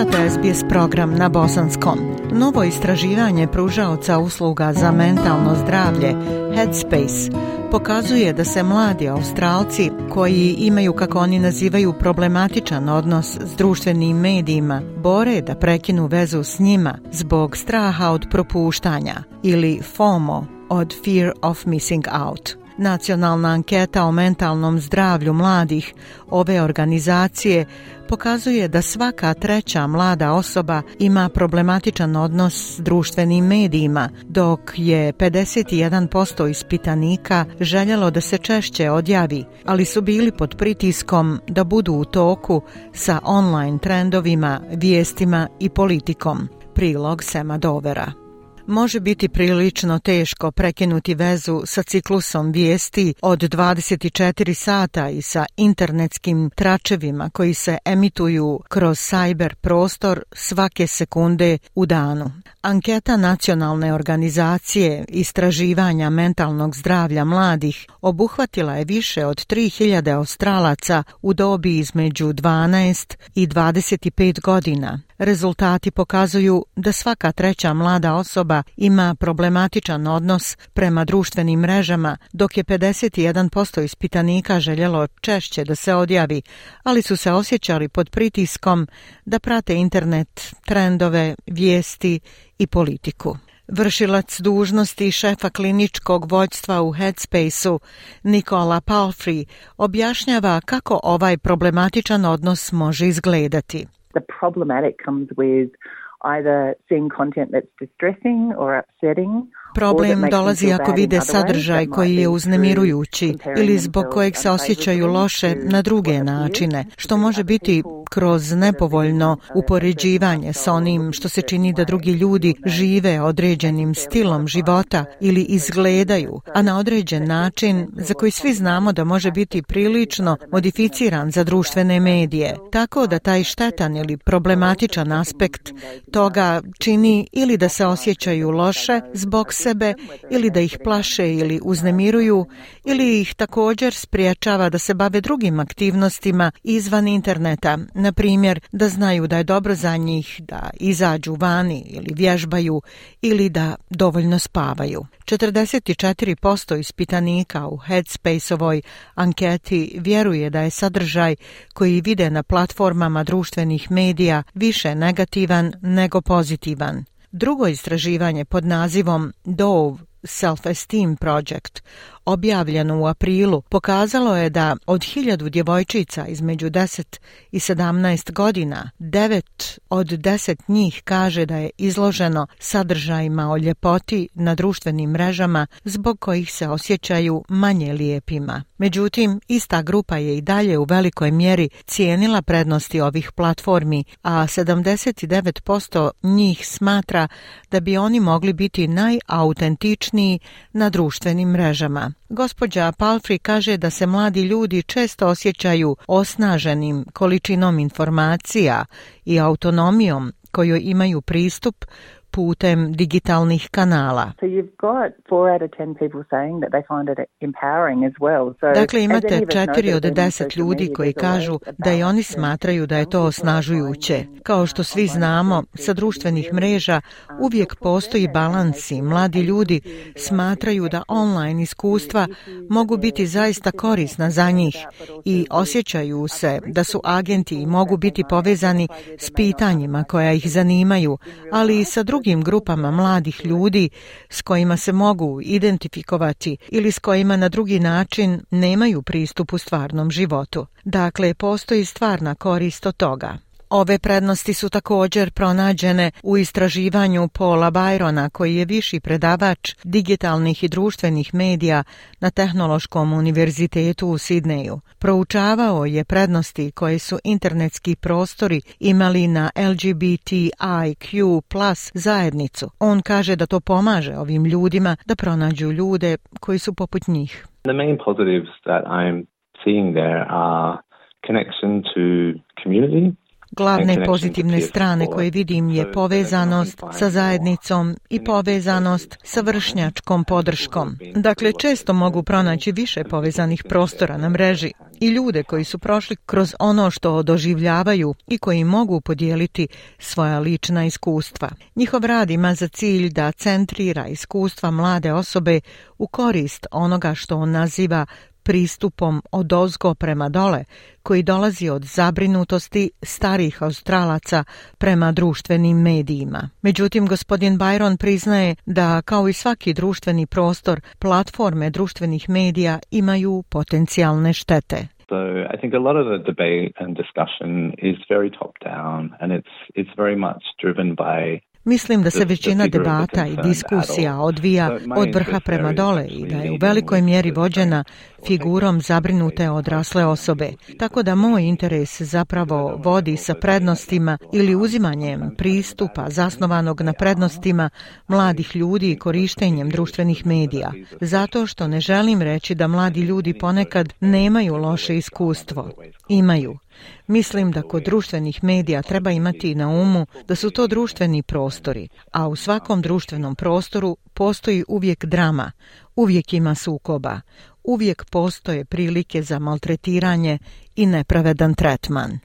Slušate SBS program na Bosanskom. Novo istraživanje pružaoca usluga za mentalno zdravlje Headspace pokazuje da se mladi Australci koji imaju, kako oni nazivaju, problematičan odnos s društvenim medijima, bore da prekinu vezu s njima zbog straha od propuštanja ili FOMO od Fear of Missing Out – Nacionalna anketa o mentalnom zdravlju mladih ove organizacije pokazuje da svaka treća mlada osoba ima problematičan odnos s društvenim medijima, dok je 51% ispitanika željelo da se češće odjavi, ali su bili pod pritiskom da budu u toku sa online trendovima, vijestima i politikom. Prilog Sema Dovera može biti prilično teško prekinuti vezu sa ciklusom vijesti od 24 sata i sa internetskim tračevima koji se emituju kroz cyber prostor svake sekunde u danu. Anketa nacionalne organizacije istraživanja mentalnog zdravlja mladih obuhvatila je više od 3000 australaca u dobi između 12 i 25 godina, Rezultati pokazuju da svaka treća mlada osoba ima problematičan odnos prema društvenim mrežama, dok je 51% ispitanika željelo češće da se odjavi, ali su se osjećali pod pritiskom da prate internet, trendove, vijesti i politiku. Vršilac dužnosti šefa kliničkog vođstva u Headspace-u Nikola Palfrey objašnjava kako ovaj problematičan odnos može izgledati. The problematic comes with either seeing content that's distressing or upsetting Problem dolazi ako vide sadržaj koji je uznemirujući ili zbog kojeg se osjećaju loše na druge načine, što može biti kroz nepovoljno upoređivanje s onim što se čini da drugi ljudi žive određenim stilom života ili izgledaju, a na određen način za koji svi znamo da može biti prilično modificiran za društvene medije, tako da taj štetan ili problematičan aspekt toga čini ili da se osjećaju loše zbog sebe ili da ih plaše ili uznemiruju ili ih također spriječava da se bave drugim aktivnostima izvan interneta, na primjer, da znaju da je dobro za njih da izađu vani ili vježbaju ili da dovoljno spavaju. 44% ispitanika u Headspace-ovoj anketi vjeruje da je sadržaj koji vide na platformama društvenih medija više negativan nego pozitivan. Drugo istraživanje pod nazivom Dove Self-Esteem Project objavljeno u aprilu, pokazalo je da od hiljadu djevojčica između 10 i 17 godina, 9 od 10 njih kaže da je izloženo sadržajima o ljepoti na društvenim mrežama zbog kojih se osjećaju manje lijepima. Međutim, ista grupa je i dalje u velikoj mjeri cijenila prednosti ovih platformi, a 79% njih smatra da bi oni mogli biti najautentičniji na društvenim mrežama. Gospođa Palfri kaže da se mladi ljudi često osjećaju osnaženim količinom informacija i autonomijom koju imaju pristup putem digitalnih kanala. Dakle, imate četiri od deset ljudi koji kažu da i oni smatraju da je to osnažujuće. Kao što svi znamo, sa društvenih mreža uvijek postoji balans i mladi ljudi smatraju da online iskustva mogu biti zaista korisna za njih i osjećaju se da su agenti i mogu biti povezani s pitanjima koja ih zanimaju, ali i sa drugim drugim grupama mladih ljudi s kojima se mogu identifikovati ili s kojima na drugi način nemaju pristup u stvarnom životu. Dakle, postoji stvarna korist od toga. Ove prednosti su također pronađene u istraživanju Paula Byrona, koji je viši predavač digitalnih i društvenih medija na Tehnološkom univerzitetu u Sidneju. Proučavao je prednosti koje su internetski prostori imali na LGBTIQ plus zajednicu. On kaže da to pomaže ovim ljudima da pronađu ljude koji su poput njih. The main positives that I'm seeing there are connection to community, Glavne pozitivne strane koje vidim je povezanost sa zajednicom i povezanost sa vršnjačkom podrškom. Dakle, često mogu pronaći više povezanih prostora na mreži i ljude koji su prošli kroz ono što doživljavaju i koji mogu podijeliti svoja lična iskustva. Njihov rad ima za cilj da centrira iskustva mlade osobe u korist onoga što on naziva pristupom od ozgo prema dole, koji dolazi od zabrinutosti starih Australaca prema društvenim medijima. Međutim, gospodin Byron priznaje da, kao i svaki društveni prostor, platforme društvenih medija imaju potencijalne štete. So I think a lot of the debate and discussion is very top down and it's it's very much driven by Mislim da se većina debata i diskusija odvija od vrha prema dole i da je u velikoj mjeri vođena figurom zabrinute odrasle osobe. Tako da moj interes zapravo vodi sa prednostima ili uzimanjem pristupa zasnovanog na prednostima mladih ljudi i korištenjem društvenih medija. Zato što ne želim reći da mladi ljudi ponekad nemaju loše iskustvo. Imaju. Mislim da kod društvenih medija treba imati na umu da su to društveni prostori, a u svakom društvenom prostoru postoji uvijek drama, uvijek ima sukoba, uvijek postoje prilike za maltretiranje i nepravedan tretman.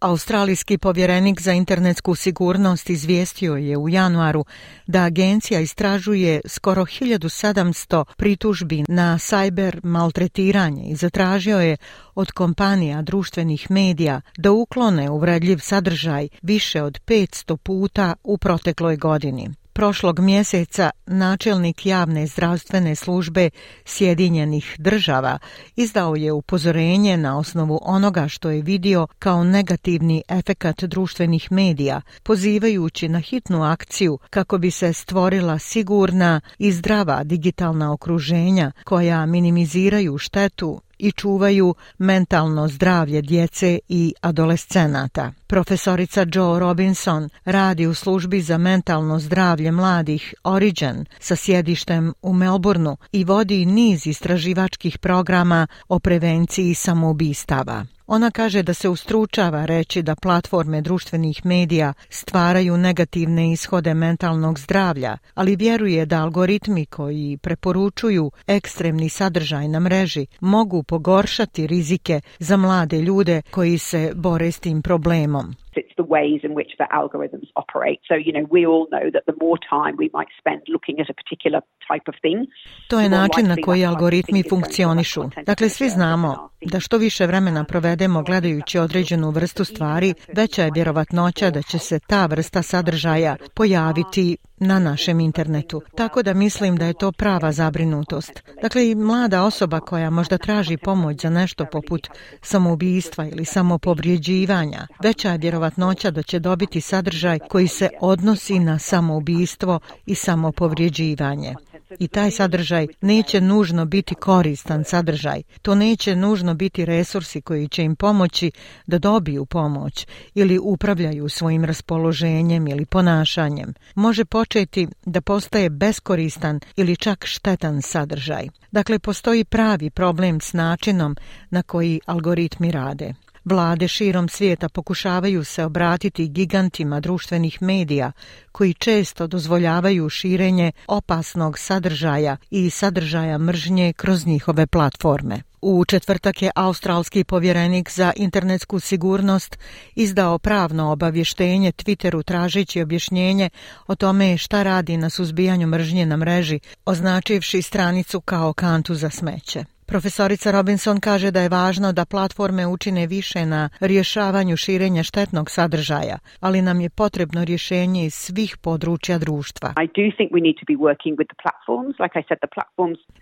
Australijski povjerenik za internetsku sigurnost izvijestio je u januaru da agencija istražuje skoro 1700 pritužbi na sajber maltretiranje i zatražio je od kompanija društvenih medija da uklone uvredljiv sadržaj više od 500 puta u protekloj godini prošlog mjeseca načelnik javne zdravstvene službe Sjedinjenih država izdao je upozorenje na osnovu onoga što je vidio kao negativni efekat društvenih medija, pozivajući na hitnu akciju kako bi se stvorila sigurna i zdrava digitalna okruženja koja minimiziraju štetu i čuvaju mentalno zdravlje djece i adolescenata. Profesorica Joe Robinson radi u službi za mentalno zdravlje mladih Origin sa sjedištem u Melbourneu i vodi niz istraživačkih programa o prevenciji samoubistava. Ona kaže da se ustručava reći da platforme društvenih medija stvaraju negativne ishode mentalnog zdravlja, ali vjeruje da algoritmi koji preporučuju ekstremni sadržaj na mreži mogu pogoršati rizike za mlade ljude koji se bore s tim problemom. It's the ways in which the algorithms operate. So, you know, we all know that the more time we might spend looking at a particular type of thing... To je način na koji algoritmi funkcionišu. Dakle, svi znamo da što više vremena provedemo gledajući određenu vrstu stvari, veća je vjerovatnoća da će se ta vrsta sadržaja pojaviti na našem internetu. Tako da mislim da je to prava zabrinutost. Dakle, i mlada osoba koja možda traži pomoć za nešto poput samoubistva ili samopobrjeđivanja, veća je vjerovatnoća da će dobiti sadržaj koji se odnosi na samoubistvo i samopovrjeđivanje i taj sadržaj neće nužno biti koristan sadržaj. To neće nužno biti resursi koji će im pomoći da dobiju pomoć ili upravljaju svojim raspoloženjem ili ponašanjem. Može početi da postaje beskoristan ili čak štetan sadržaj. Dakle, postoji pravi problem s načinom na koji algoritmi rade. Vlade širom svijeta pokušavaju se obratiti gigantima društvenih medija koji često dozvoljavaju širenje opasnog sadržaja i sadržaja mržnje kroz njihove platforme. U četvrtak je australski povjerenik za internetsku sigurnost izdao pravno obavještenje Twitteru tražeći objašnjenje o tome šta radi na suzbijanju mržnje na mreži, označivši stranicu kao kantu za smeće. Profesorica Robinson kaže da je važno da platforme učine više na rješavanju širenja štetnog sadržaja, ali nam je potrebno rješenje iz svih područja društva.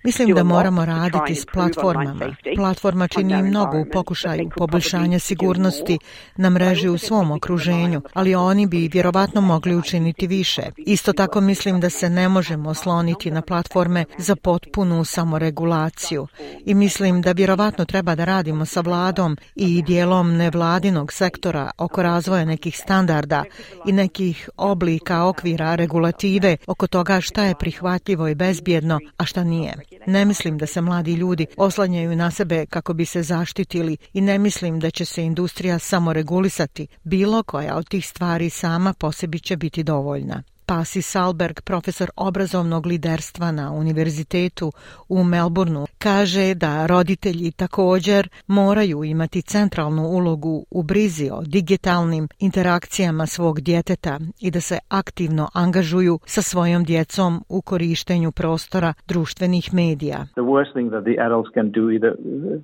Mislim da moramo raditi s platformama. Platforma čini mnogo u pokušaju poboljšanja sigurnosti na mreži u svom okruženju, ali oni bi vjerovatno mogli učiniti više. Isto tako mislim da se ne možemo osloniti na platforme za potpunu samoregulaciju i mislim da vjerovatno treba da radimo sa vladom i dijelom nevladinog sektora oko razvoja nekih standarda i nekih oblika okvira regulative oko toga šta je prihvatljivo i bezbjedno, a šta nije. Ne mislim da se mladi ljudi oslanjaju na sebe kako bi se zaštitili i ne mislim da će se industrija samoregulisati. Bilo koja od tih stvari sama po sebi će biti dovoljna. Pasi Salberg, profesor obrazovnog liderstva na univerzitetu u Melbourneu, kaže da roditelji također moraju imati centralnu ulogu u brizi o digitalnim interakcijama svog djeteta i da se aktivno angažuju sa svojom djecom u korištenju prostora društvenih medija. The worst thing that the adults can do either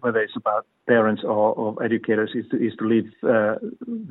whether it's about parents or, or educators is to, is to leave uh,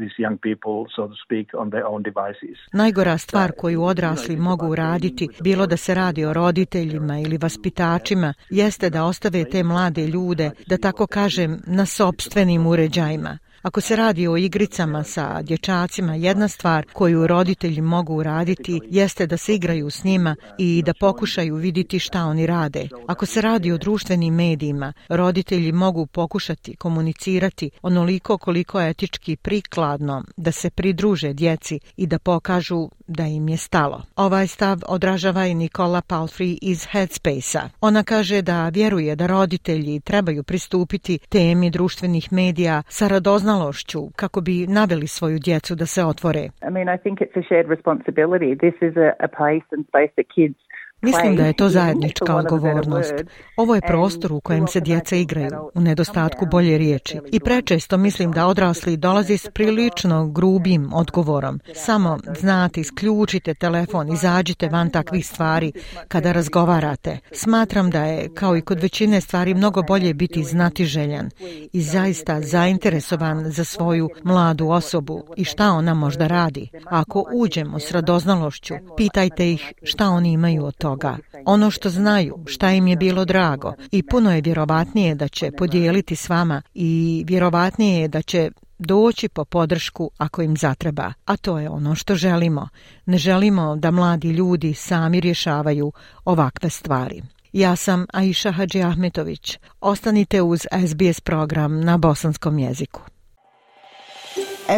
these young people so to speak on their own devices. Najgora stvar koju odrasli mogu raditi bilo da se radi o roditeljima ili vaspitačima jeste da ostane ostave te mlade ljude, da tako kažem, na sobstvenim uređajima. Ako se radi o igricama sa dječacima, jedna stvar koju roditelji mogu uraditi jeste da se igraju s njima i da pokušaju viditi šta oni rade. Ako se radi o društvenim medijima, roditelji mogu pokušati komunicirati onoliko koliko etički prikladno da se pridruže djeci i da pokažu da im je stalo. Ovaj stav odražava i Nikola Palfrey iz Headspace-a. Ona kaže da vjeruje da roditelji trebaju pristupiti temi društvenih medija sa radoznalom malošću kako bi naveli svoju djecu da se otvore. I mean, I think it's a shared responsibility. This is a, a place and space that kids Mislim da je to zajednička odgovornost. Ovo je prostor u kojem se djeca igraju, u nedostatku bolje riječi. I prečesto mislim da odrasli dolazi s prilično grubim odgovorom. Samo znate, isključite telefon, izađite van takvih stvari kada razgovarate. Smatram da je, kao i kod većine stvari, mnogo bolje biti znati željan i zaista zainteresovan za svoju mladu osobu i šta ona možda radi. Ako uđemo s radoznalošću, pitajte ih šta oni imaju od toga toga, ono što znaju, šta im je bilo drago i puno je vjerovatnije da će podijeliti s vama i vjerovatnije je da će doći po podršku ako im zatreba, a to je ono što želimo. Ne želimo da mladi ljudi sami rješavaju ovakve stvari. Ja sam Aisha Hadži Ahmetović. Ostanite uz SBS program na bosanskom jeziku.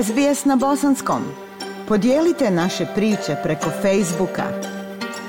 SBS na bosanskom. Podijelite naše priče preko Facebooka.